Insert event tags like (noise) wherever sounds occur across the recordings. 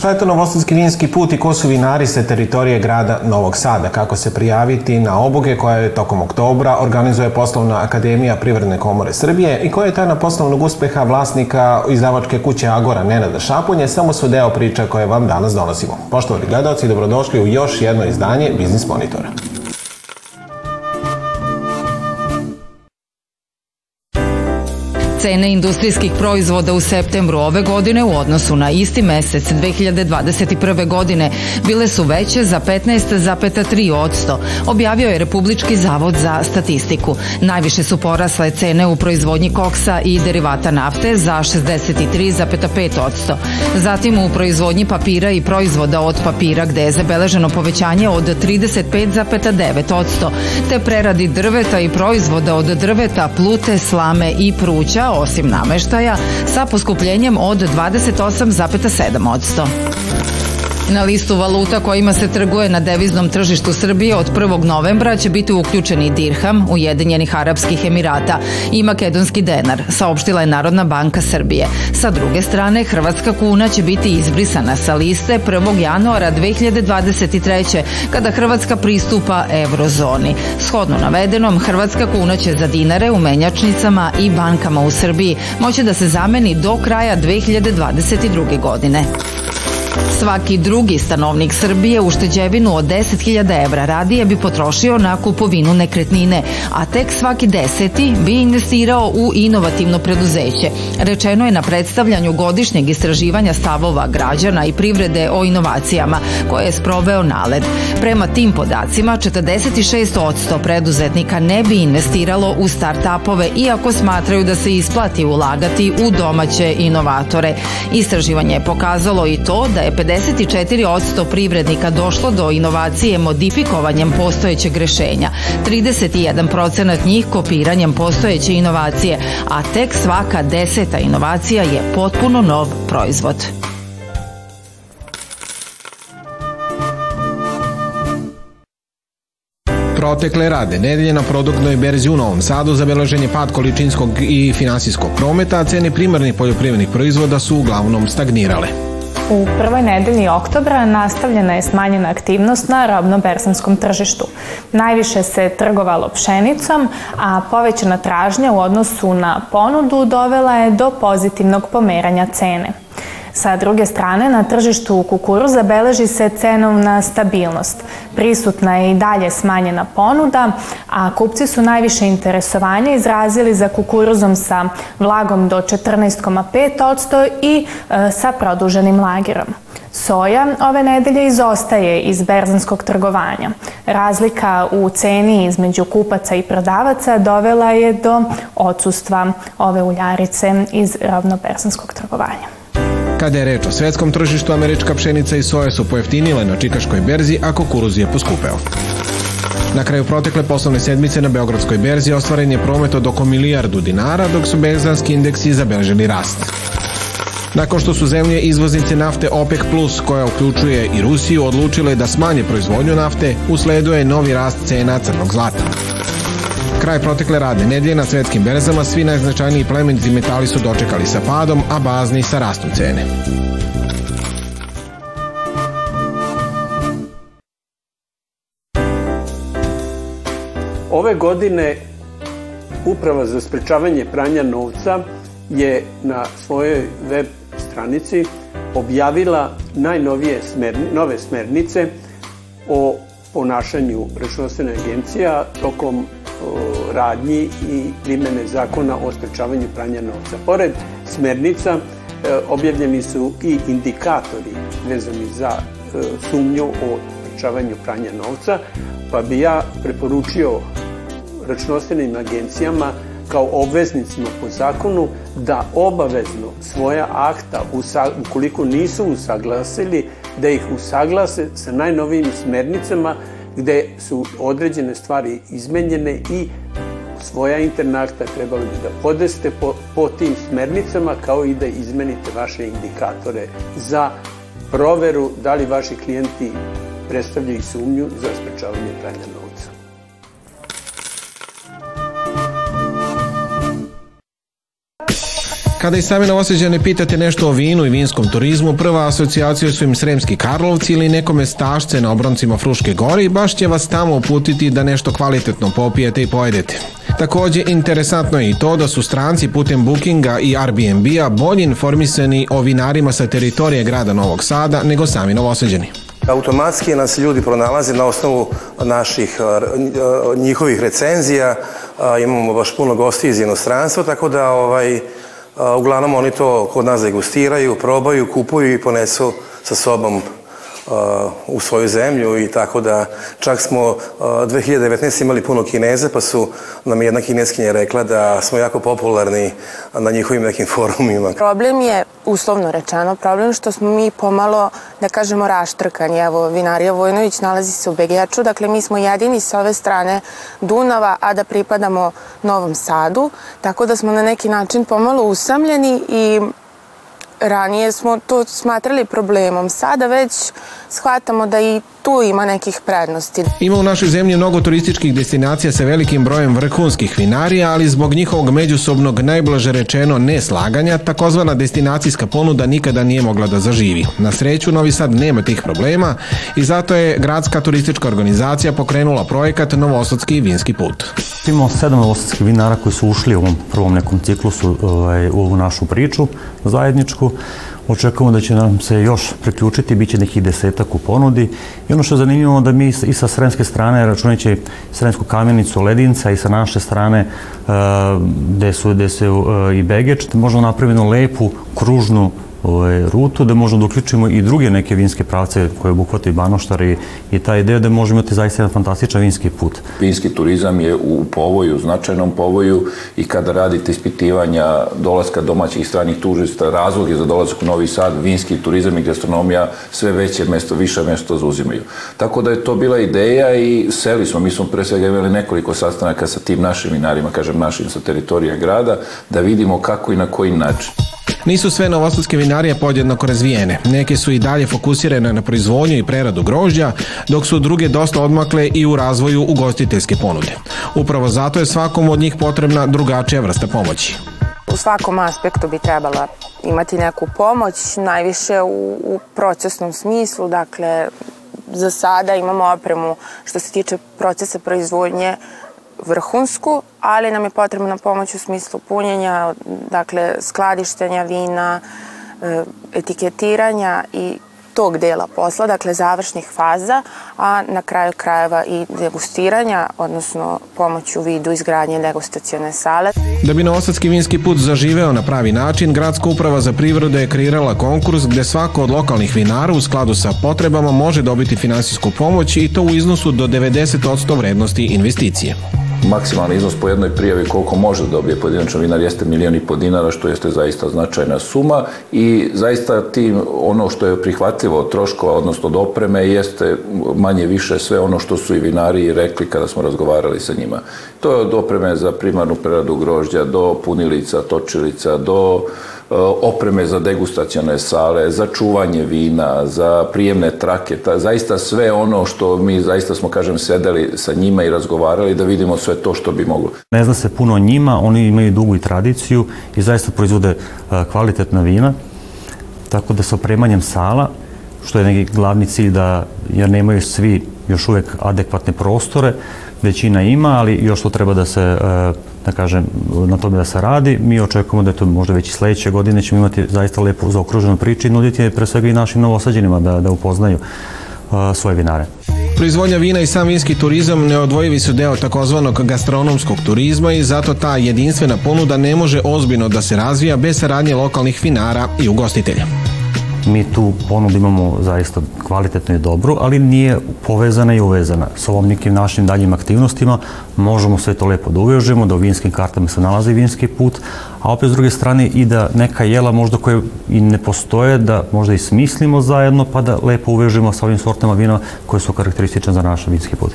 Šta je to Novosadski vinski put i ko su vinari sa teritorije grada Novog Sada? Kako se prijaviti na obuke koje je tokom oktobra organizuje Poslovna akademija Privredne komore Srbije i koja je tajna poslovnog uspeha vlasnika izdavačke kuće Agora Nenada Šapunje, samo su deo priča koje vam danas donosimo. Poštovani gledalci, dobrodošli u još jedno izdanje Biznis Monitora. Cene industrijskih proizvoda u septembru ove godine u odnosu na isti mesec 2021. godine bile su veće za 15,3 odsto, objavio je Republički zavod za statistiku. Najviše su porasle cene u proizvodnji koksa i derivata nafte za 63,5 odsto. Zatim u proizvodnji papira i proizvoda od papira gde je zabeleženo povećanje od 35,9 odsto, te preradi drveta i proizvoda od drveta, plute, slame i pruća osim nameštaja, sa poskupljenjem od 28,7%. Na listu valuta kojima se trguje na deviznom tržištu Srbije od 1. novembra će biti uključeni dirham Ujedinjenih Arabskih Emirata i makedonski denar, saopštila je Narodna banka Srbije. Sa druge strane, hrvatska kuna će biti izbrisana sa liste 1. januara 2023. kada Hrvatska pristupa eurozoni. Shodno navedenom, hrvatska kuna će za dinare u menjačnicama i bankama u Srbiji moći da se zameni do kraja 2022. godine. Svaki drugi stanovnik Srbije ušteđevinu od 10.000 evra radije bi potrošio na kupovinu nekretnine, a tek svaki deseti bi investirao u inovativno preduzeće. Rečeno je na predstavljanju godišnjeg istraživanja stavova građana i privrede o inovacijama, koje je sproveo NALED. Prema tim podacima, 46% preduzetnika ne bi investiralo u start-upove, iako smatraju da se isplati ulagati u domaće inovatore. Istraživanje je pokazalo i to da je 54% privrednika došlo do inovacije modifikovanjem postojećeg rešenja, 31% njih kopiranjem postojeće inovacije, a tek svaka deseta inovacija je potpuno nov proizvod. Protekle rade nedelje na produktnoj berzi u Novom Sadu zabeležen je pad količinskog i finansijskog prometa, a cene primarnih poljoprivrednih proizvoda su uglavnom stagnirale. U prvoj nedelji oktobra nastavljena je smanjena aktivnost na robno-berzanskom tržištu. Najviše se trgovalo pšenicom, a povećana tražnja u odnosu na ponudu dovela je do pozitivnog pomeranja cene. Sa druge strane, na tržištu kukuruza beleži se cenovna stabilnost. Prisutna je i dalje smanjena ponuda, a kupci su najviše interesovanja izrazili za kukuruzom sa vlagom do 14,5% i e, sa produženim lagerom. Soja ove nedelje izostaje iz berzanskog trgovanja. Razlika u ceni između kupaca i prodavaca dovela je do odsustva ove uljarice iz ravnoberzanskog trgovanja. Kada je reč o svetskom tržištu, američka pšenica i soja su pojeftinile na čikaškoj berzi, a kukuruz je poskupeo. Na kraju protekle poslovne sedmice na Beogradskoj berzi ostvaren je promet od oko milijardu dinara, dok su berzanski indeksi zabeležili rast. Nakon što su zemlje izvoznice nafte OPEC+, Plus, koja uključuje i Rusiju, odlučile da smanje proizvodnju nafte, usleduje novi rast cena crnog zlata. Kraj protekle radne nedelje na svetskim berzama svi najznačajniji plemenici metali su dočekali sa padom, a bazni sa rastom cene. Ove godine Uprava za sprečavanje pranja novca je na svojoj web stranici objavila najnovije smerni, nove smernice o ponašanju računostvene agencija tokom radnji i primene zakona o sprečavanju pranja novca. Pored smernica, e, objavljeni su i indikatori vezani za e, sumnju o sprečavanju pranja novca, pa bi ja preporučio računovodstvenim agencijama kao obveznicima po zakonu da obavezno svoja akta, ukoliko nisu usaglasili, da ih usaglase sa najnovijim smernicama gde su određene stvari izmenjene i svoja internakta trebali bi da podeste po, po tim smernicama kao i da izmenite vaše indikatore za proveru da li vaši klijenti predstavljaju sumnju za sprečavanje pranja novca. Kada i sami novoseđane pitate nešto o vinu i vinskom turizmu, prva asocijacija su im Sremski Karlovci ili nekome stašce na obroncima Fruške gore i baš će vas tamo uputiti da nešto kvalitetno popijete i pojedete. Takođe, interesantno je i to da su stranci putem Bookinga i Airbnb-a bolje informisani o vinarima sa teritorije grada Novog Sada nego sami novoseđani. Automatski nas ljudi pronalaze na osnovu naših njihovih recenzija. Imamo baš puno gosti iz inostranstva, tako da ovaj, uglavnom oni to kod nas degustiraju, probaju, kupuju i ponesu sa sobom u svoju zemlju i tako da čak smo 2019 imali puno Kineze pa su nam jedna kineskinja rekla da smo jako popularni na njihovim nekim (laughs) forumima. Problem je, uslovno rečeno, problem što smo mi pomalo, da kažemo, raštrkani. Evo, Vinarija Vojnović nalazi se u Begeču, dakle mi smo jedini sa ove strane Dunava, a da pripadamo Novom Sadu, tako da smo na neki način pomalo usamljeni i ranije smo to smatrali problemom. Sada već shvatamo da i tu ima nekih prednosti. Ima u našoj zemlji mnogo turističkih destinacija sa velikim brojem vrhunskih vinarija, ali zbog njihovog međusobnog najblaže rečeno neslaganja, takozvana destinacijska ponuda nikada nije mogla da zaživi. Na sreću, Novi Sad nema tih problema i zato je gradska turistička organizacija pokrenula projekat Novosadski vinski put. Imamo sedam novosadskih vinara koji su ušli u ovom prvom nekom ciklusu ovaj, u ovu našu priču zajedničku. Očekujemo da će nam se još priključiti, bit će nekih desetak u ponudi. I ono što je zanimljivo da mi i sa sremske strane, računajući sremsku kamenicu Ledinca i sa naše strane gde su, gde se i Begeč, možemo napraviti lepu, kružnu ovaj, rutu, da možemo da uključimo i druge neke vinske pravce koje obuhvate i Banoštar i, i ta ideja da možemo imati zaista jedan fantastičan vinski put. Vinski turizam je u povoju, značajnom povoju i kada radite ispitivanja dolaska domaćih i stranih turista, razlog je za dolazak u Novi Sad, vinski turizam i gastronomija sve veće mesto, više mesto zauzimaju. Tako da je to bila ideja i seli smo, mi smo pre svega imali nekoliko sastanaka sa tim našim vinarima, kažem našim sa teritorija grada, da vidimo kako i na koji način. Nisu sve novosadske vinarije podjednako razvijene. Neke su i dalje fokusirane na proizvodnju i preradu grožđa, dok su druge dosta odmakle i u razvoju ugostiteljske ponude. Upravo zato je svakom od njih potrebna drugačija vrsta pomoći. U svakom aspektu bi trebala imati neku pomoć, najviše u, u procesnom smislu, dakle za sada imamo opremu što se tiče procesa proizvodnje vrhunsku, ali nam je potrebna pomoć u smislu punjenja, dakle skladištenja vina, e, etiketiranja i tog dela posla, dakle završnih faza, a na kraju krajeva i degustiranja, odnosno pomoć u vidu izgradnje degustacione sale. Da bi Novosadski vinski put zaživeo na pravi način, Gradska uprava za privredu je kreirala konkurs gde svako od lokalnih vinara u skladu sa potrebama može dobiti finansijsku pomoć i to u iznosu do 90% vrednosti investicije maksimalni iznos po jednoj prijavi koliko može da dobije pojedinačno vinar jeste milijon i po dinara, što jeste zaista značajna suma i zaista tim ono što je prihvatljivo od troškova, odnosno od opreme, jeste manje više sve ono što su i vinari rekli kada smo razgovarali sa njima. To je od opreme za primarnu preradu grožđa do punilica, točilica, do opreme za degustacione sale, za čuvanje vina, za prijemne trake, ta, zaista sve ono što mi zaista smo, kažem, sedeli sa njima i razgovarali da vidimo sve to što bi moglo. Ne zna se puno o njima, oni imaju dugu i tradiciju i zaista proizvode e, kvalitetna vina, tako da sa opremanjem sala, što je neki glavni cilj da, jer nemaju svi još uvek adekvatne prostore, većina ima, ali još to treba da se e, da kažem, na tome da se radi. Mi očekujemo da je to možda već i sledeće godine ćemo imati zaista lepu zaokruženu priču i nuditi pre svega i našim novosađenima da, da upoznaju uh, svoje vinare. Proizvodnja vina i sam vinski turizam neodvojivi su deo takozvanog gastronomskog turizma i zato ta jedinstvena ponuda ne može ozbiljno da se razvija bez saradnje lokalnih vinara i ugostitelja. Mi tu ponudu imamo zaista kvalitetno i dobru, ali nije povezana i uvezana. S ovom nekim našim daljim aktivnostima možemo sve to lepo da uvežemo, da u vinskim kartama se nalazi vinski put, a opet s druge strane i da neka jela možda koje i ne postoje, da možda i smislimo zajedno pa da lepo uvežemo sa ovim sortama vina koje su karakteristične za naš vinski put.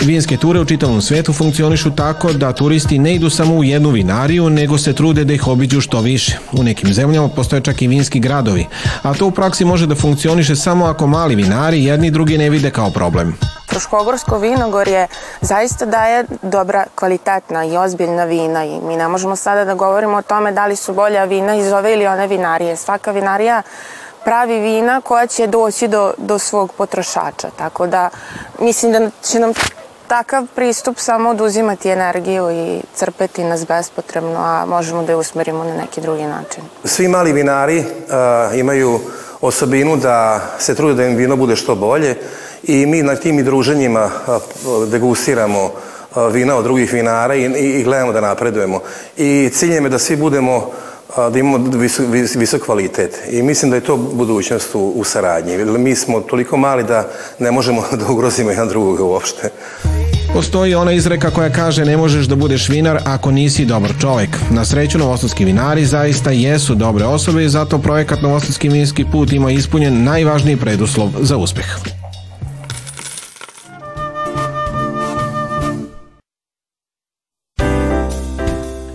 Vinske ture u čitavom svetu funkcionišu tako da turisti ne idu samo u jednu vinariju, nego se trude da ih obiđu što više. U nekim zemljama postoje čak i vinski gradovi, a to u praksi može da funkcioniše samo ako mali vinari jedni drugi ne vide kao problem. Fruškogorsko vinogorje zaista daje dobra, kvalitetna i ozbiljna vina i mi ne možemo sada da govorimo o tome da li su bolja vina iz ove ili one vinarije. Svaka vinarija pravi vina koja će doći do, do svog potrošača. Tako da mislim da će nam takav pristup samo oduzimati energiju i crpeti nas bespotrebno, a možemo da je usmerimo na neki drugi način. Svi mali vinari uh, imaju osobinu da se trude da im vino bude što bolje i mi na tim i druženjima uh, degustiramo uh, vina od drugih vinara i, i, i gledamo da napredujemo. I cilj je da svi budemo da imamo visok, visok kvalitet. I mislim da je to budućnost u, u saradnji. Mi smo toliko mali da ne možemo (laughs) da ugrozimo jedan drugog uopšte. Postoji ona izreka koja kaže ne možeš da budeš vinar ako nisi dobar čovek. Na sreću novosadski vinari zaista jesu dobre osobe i zato projekat Novosadski vinski put ima ispunjen najvažniji preduslov za uspeh.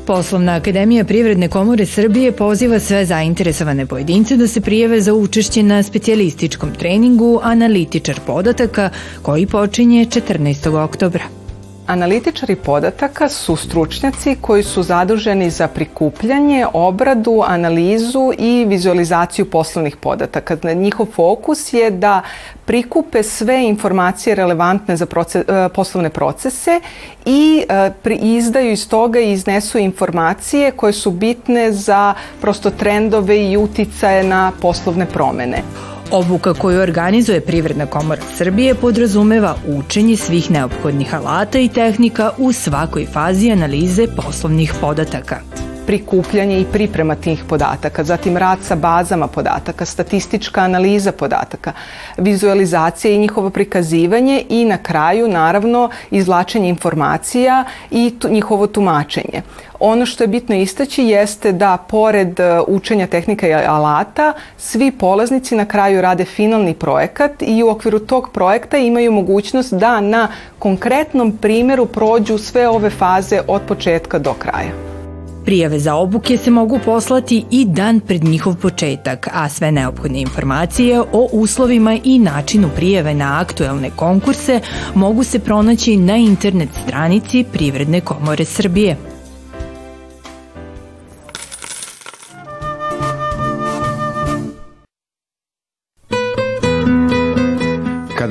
Poslovna akademija Privredne komore Srbije poziva sve zainteresovane pojedince da se prijave za učešće na specijalističkom treningu Analitičar podataka koji počinje 14. oktobra. Analitičari podataka su stručnjaci koji su zaduženi za prikupljanje, obradu, analizu i vizualizaciju poslovnih podataka. Njihov fokus je da prikupe sve informacije relevantne za proces, e, poslovne procese i e, izdaju iz toga i iznesu informacije koje su bitne za prosto trendove i uticaje na poslovne promene. Obuka koju organizuje Privredna komora Srbije podrazumeva učenje svih neophodnih alata i tehnika u svakoj fazi analize poslovnih podataka prikupljanje i priprema tih podataka, zatim rad sa bazama podataka, statistička analiza podataka, vizualizacija i njihovo prikazivanje i na kraju naravno izvlačenje informacija i tu, njihovo tumačenje. Ono što je bitno istaći jeste da pored e, učenja tehnika i alata, svi polaznici na kraju rade finalni projekat i u okviru tog projekta imaju mogućnost da na konkretnom primjeru prođu sve ove faze od početka do kraja. Prijave za obuke se mogu poslati i dan pred njihov početak, a sve neophodne informacije o uslovima i načinu prijave na aktuelne konkurse mogu se pronaći na internet stranici Privredne komore Srbije.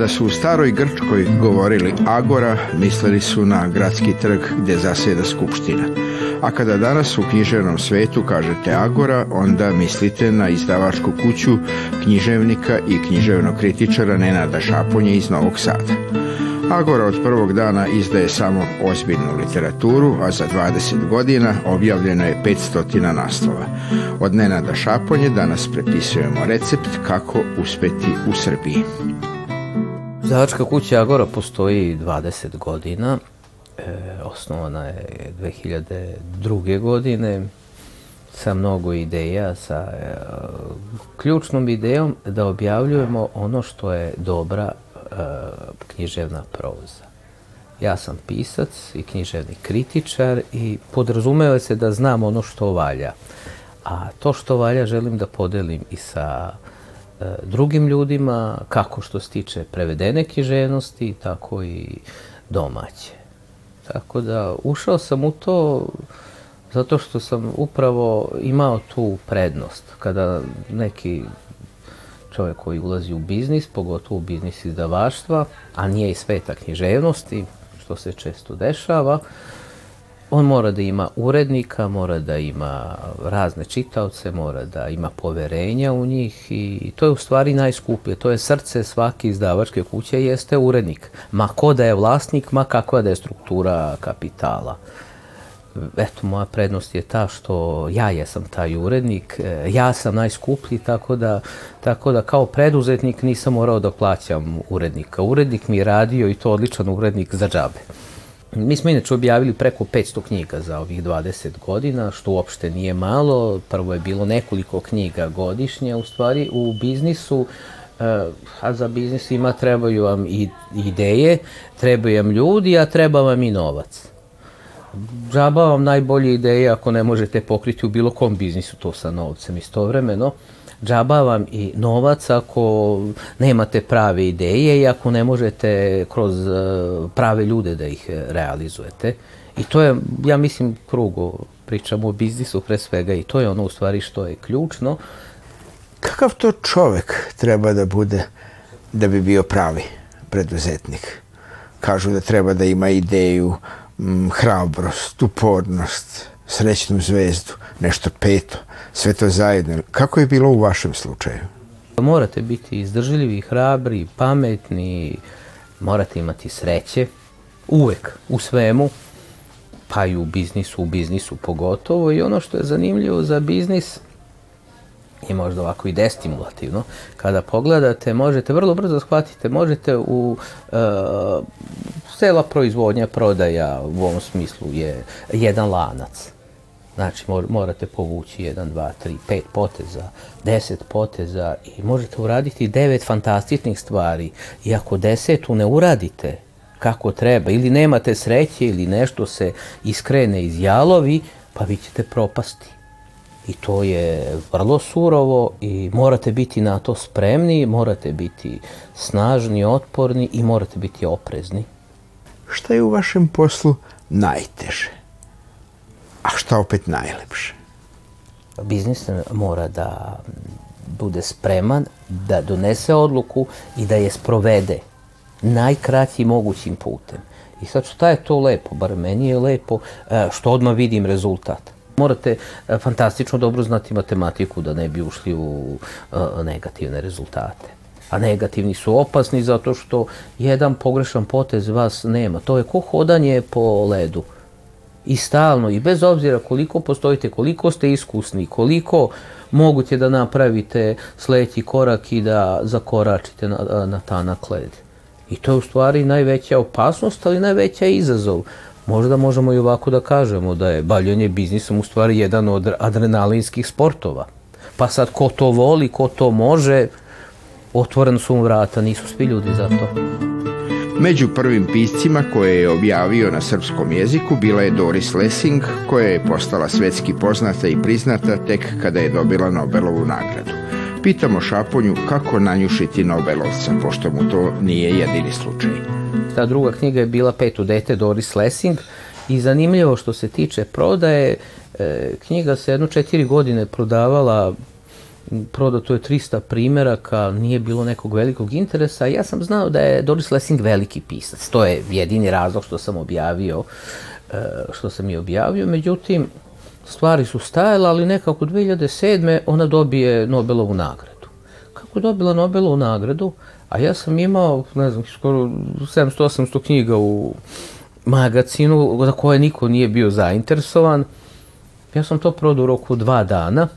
Kada su u staroj Grčkoj govorili Agora, mislili su na gradski trg gde zasjeda skupština a kada danas u književnom svetu kažete Agora, onda mislite na izdavačku kuću književnika i književnog kritičara Nenada Šaponje iz Novog Sada. Agora od prvog dana izdaje samo ozbiljnu literaturu, a za 20 godina objavljeno je 500 naslova. Od Nenada Šaponje danas prepisujemo recept kako uspeti u Srbiji. Izdavačka kuća Agora postoji 20 godina E, osnovana je 2002. godine sa mnogo ideja, sa e, ključnom idejom da objavljujemo ono što je dobra e, književna proza. Ja sam pisac i književni kritičar i podrazumeva se da znam ono što valja. A to što valja želim da podelim i sa e, drugim ljudima, kako što se tiče prevedene književnosti, tako i domaće. Tako da ušao sam u to zato što sam upravo imao tu prednost. Kada neki čovjek koji ulazi u biznis, pogotovo u biznis izdavaštva, a nije i sveta književnosti, što se često dešava, on mora da ima urednika, mora da ima razne čitaoce, mora da ima poverenja u njih i to je u stvari najskuplje. To je srce svake izdavačke kuće jeste urednik. Ma ko da je vlasnik, ma kakva da je struktura kapitala. Eto, moja prednost je ta što ja jesam taj urednik, e, ja sam najskuplji, tako da, tako da kao preduzetnik nisam morao da plaćam urednika. Urednik mi je radio i to odličan urednik za džabe. Mi smo inače objavili preko 500 knjiga za ovih 20 godina, što uopšte nije malo. Prvo je bilo nekoliko knjiga godišnje, u stvari u biznisu a za biznis ima trebaju vam i ideje, trebaju vam ljudi, a treba vam i novac. Džaba vam najbolje ideje ako ne možete pokriti u bilo kom biznisu to sa novcem istovremeno. Džaba vam i novac ako nemate prave ideje i ako ne možete kroz prave ljude da ih realizujete. I to je, ja mislim, krugo pričamo o biznisu pre svega i to je ono u stvari što je ključno. Kakav to čovek treba da bude da bi bio pravi preduzetnik? Kažu da treba da ima ideju, hrabrost, upornost, srećnu zvezdu, nešto peto, sve to zajedno. Kako je bilo u vašem slučaju? Morate biti izdržljivi, hrabri, pametni, morate imati sreće, uvek, u svemu, pa i u biznisu, u biznisu pogotovo. I ono što je zanimljivo za biznis, i možda ovako i destimulativno, kada pogledate, možete vrlo brzo shvatite, možete u e, cela proizvodnja, prodaja u ovom smislu je jedan lanac. Znači, morate povući jedan, dva, tri, pet poteza, deset poteza i možete uraditi devet fantastičnih stvari. I ako desetu ne uradite kako treba, ili nemate sreće, ili nešto se iskrene iz jalovi, pa vi ćete propasti. I to je vrlo surovo i morate biti na to spremni, morate biti snažni, otporni i morate biti oprezni. Šta je u vašem poslu najteže? A šta opet najlepše? Biznis mora da bude spreman, da donese odluku i da je sprovede najkraćim mogućim putem. I sad šta je to lepo, bar meni je lepo, e, što odmah vidim rezultat. Morate e, fantastično dobro znati matematiku da ne bi ušli u e, negativne rezultate. A negativni su opasni zato što jedan pogrešan potez vas nema. To je ko hodanje po ledu. I stalno, i bez obzira koliko postojite, koliko ste iskusni, koliko moguće da napravite sledeći korak i da zakoračite na, na tanak led. I to je u stvari najveća opasnost, ali najveća izazov. Možda možemo i ovako da kažemo da je bavljanje biznisom u stvari jedan od adrenalinskih sportova. Pa sad ko to voli, ko to može, otvoren su mu vrata, nisu svi ljudi za to. Među prvim piscima koje je objavio na srpskom jeziku bila je Doris Lessing, koja je postala svetski poznata i priznata tek kada je dobila Nobelovu nagradu. Pitamo Šaponju kako nanjušiti Nobelovca, pošto mu to nije jedini slučaj. Ta druga knjiga je bila Petu dete Doris Lessing i zanimljivo što se tiče prodaje, e, knjiga se jedno četiri godine prodavala prodato je 300 primjeraka, nije bilo nekog velikog interesa. Ja sam znao da je Doris Lessing veliki pisac. To je jedini razlog što sam objavio, e, što sam je objavio. Međutim, stvari su stajale, ali nekako 2007. ona dobije Nobelovu nagradu. Kako je dobila Nobelovu nagradu? A ja sam imao, ne znam, skoro 700-800 knjiga u magazinu za koje niko nije bio zainteresovan. Ja sam to prodao u roku dva dana.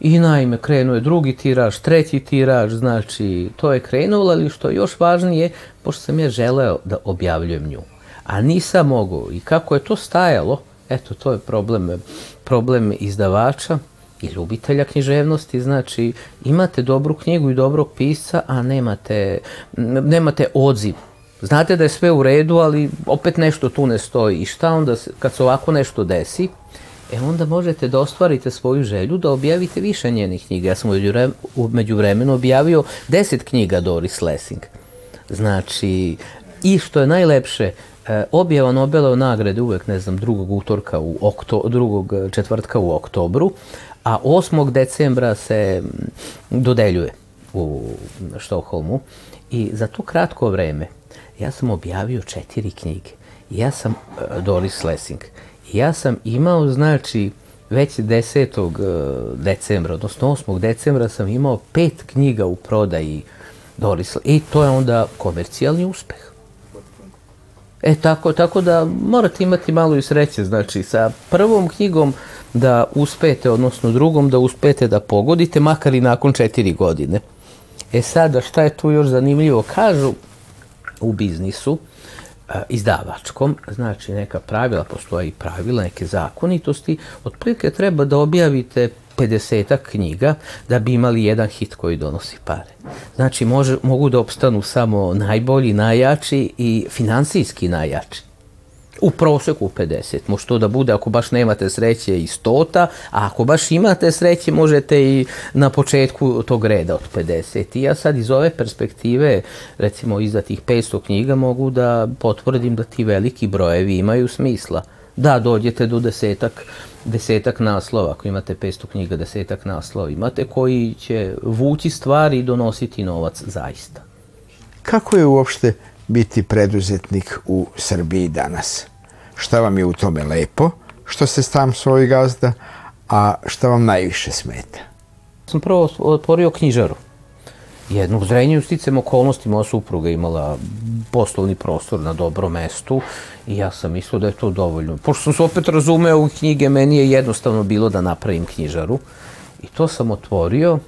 I naime, krenuo je drugi tiraž, treći tiraž, znači to je krenulo, ali što je još važnije, pošto sam ja želeo da objavljujem nju. A nisam mogao. I kako je to stajalo, eto, to je problem, problem izdavača i ljubitelja književnosti, znači imate dobru knjigu i dobrog pisca, a nemate, nemate odziv. Znate da je sve u redu, ali opet nešto tu ne stoji. I šta onda, kad se ovako nešto desi, e onda možete da ostvarite svoju želju da objavite više njenih knjiga. Ja sam umeđu vremenu objavio deset knjiga Doris Lessing. Znači, i što je najlepše, e, objava Nobelove nagrade uvek, ne znam, drugog utorka u okto, drugog četvrtka u oktobru, a 8. decembra se dodeljuje u Štokholmu i za to kratko vreme ja sam objavio četiri knjige. Ja sam uh, Doris Lessing. Ja sam imao, znači, već 10. decembra, odnosno 8. decembra sam imao pet knjiga u prodaji Doris I to je onda komercijalni uspeh. E tako, tako da morate imati malo i sreće, znači sa prvom knjigom da uspete, odnosno drugom da uspete da pogodite, makar i nakon četiri godine. E sada, šta je tu još zanimljivo? Kažu u biznisu, izdavačkom, znači neka pravila, postoje i pravila, neke zakonitosti, otprilike treba da objavite 50 knjiga da bi imali jedan hit koji donosi pare. Znači, može, mogu da opstanu samo najbolji, najjači i finansijski najjači. U proseku 50. Može to da bude ako baš nemate sreće i stota, a ako baš imate sreće možete i na početku tog reda od 50. I ja sad iz ove perspektive, recimo iza tih 500 knjiga, mogu da potvrdim da ti veliki brojevi imaju smisla. Da, dođete do desetak, desetak naslova, ako imate 500 knjiga, desetak naslova imate koji će vući stvari i donositi novac zaista. Kako je uopšte biti preduzetnik u Srbiji danas? Šta vam je u tome lepo, što ste sam svoj gazda, a šta vam najviše smeta? Sam prvo otvorio knjižaru. Jednu u Zrenju sticam okolnosti, moja supruga imala poslovni prostor na dobrom mestu i ja sam mislio da je to dovoljno. Pošto sam se opet razumeo u knjige, meni je jednostavno bilo da napravim knjižaru. I to sam otvorio.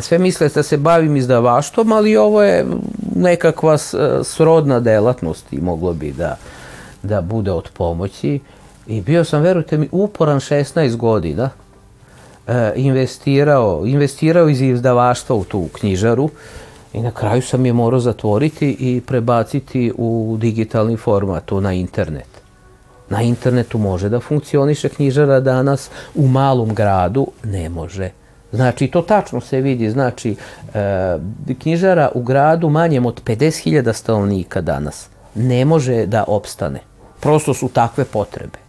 Sve misle da se bavim izdavaštvom, ali ovo je nekakva srodna delatnost i moglo bi da, da bude od pomoći. I bio sam, verujte mi, uporan 16 godina e, investirao, investirao iz izdavaštva u tu knjižaru i na kraju sam je morao zatvoriti i prebaciti u digitalni format, na internet. Na internetu može da funkcioniše knjižara danas, u malom gradu ne može. Znači, to tačno se vidi, znači, e, knjižara u gradu manjem od 50.000 stanovnika danas ne može da opstane. Prosto su takve potrebe.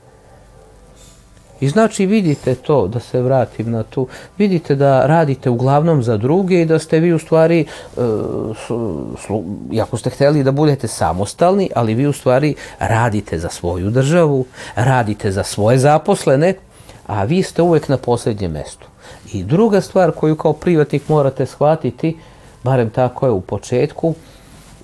I znači vidite to, da se vratim na tu, vidite da radite uglavnom za druge i da ste vi u stvari, e, ako ste hteli da budete samostalni, ali vi u stvari radite za svoju državu, radite za svoje zaposlene, a vi ste uvek na poslednjem mestu. I druga stvar koju kao privatnik morate shvatiti, barem tako je u početku,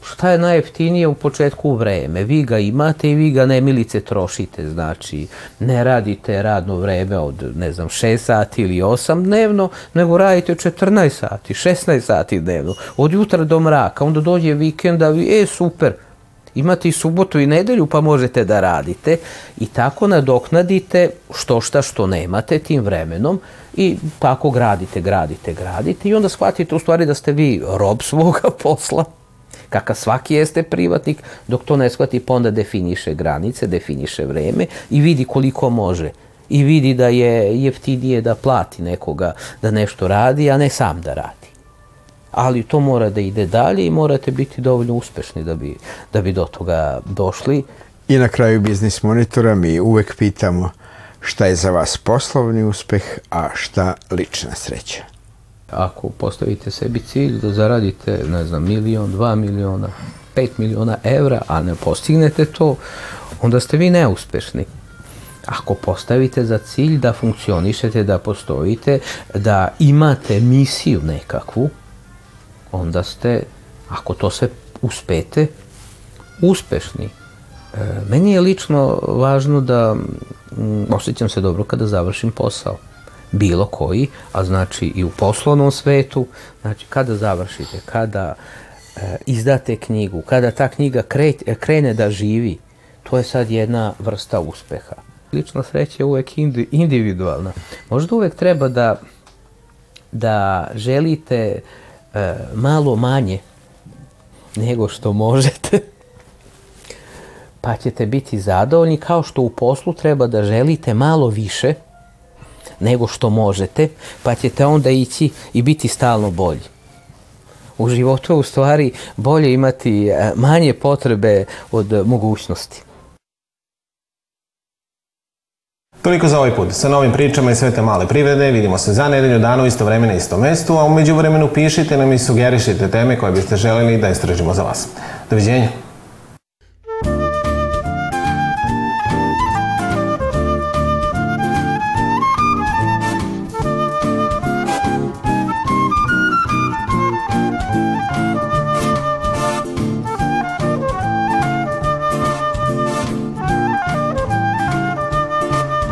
šta je najjeftinije u početku vreme. Vi ga imate i vi ga nemilice trošite, znači ne radite radno vreme od, ne znam, 6 sati ili 8 dnevno, nego radite 14 sati, 16 sati dnevno, od jutra do mraka, onda dođe vikend, a vi, e, super, imate i subotu i nedelju pa možete da radite i tako nadoknadite što šta što nemate tim vremenom i tako gradite, gradite, gradite i onda shvatite u stvari da ste vi rob svoga (laughs) posla kakav svaki jeste privatnik, dok to ne shvati pa onda definiše granice, definiše vreme i vidi koliko može i vidi da je jeftinije da plati nekoga da nešto radi, a ne sam da radi. Ali to mora da ide dalje i morate biti dovoljno uspešni da bi, da bi do toga došli. I na kraju Biznis Monitora mi uvek pitamo šta je za vas poslovni uspeh, a šta lična sreća ako postavite sebi cilj da zaradite, ne znam, milion, dva miliona, pet miliona evra, a ne postignete to, onda ste vi neuspešni. Ako postavite za cilj da funkcionišete, da postojite, da imate misiju nekakvu, onda ste, ako to sve uspete, uspešni. E, meni je lično važno da m, osjećam se dobro kada završim posao bilo koji, a znači i u poslovnom svetu, znači kada završite, kada e, izdate knjigu, kada ta knjiga kre, krene da živi, to je sad jedna vrsta uspeha. Lična sreća je uvek individualna. Možda uvek treba da, da želite e, malo manje nego što možete, (laughs) pa ćete biti zadovoljni, kao što u poslu treba da želite malo više, nego što možete, pa ćete onda ići i biti stalno bolji. U životu je u stvari bolje imati e, manje potrebe od mogućnosti. Toliko za ovaj put. Sa novim pričama i sve te male privrede vidimo se za nedelju dana u isto vreme na isto mestu, a umeđu vremenu pišite nam i sugerišite teme koje biste želeli da istražimo za vas. Doviđenja!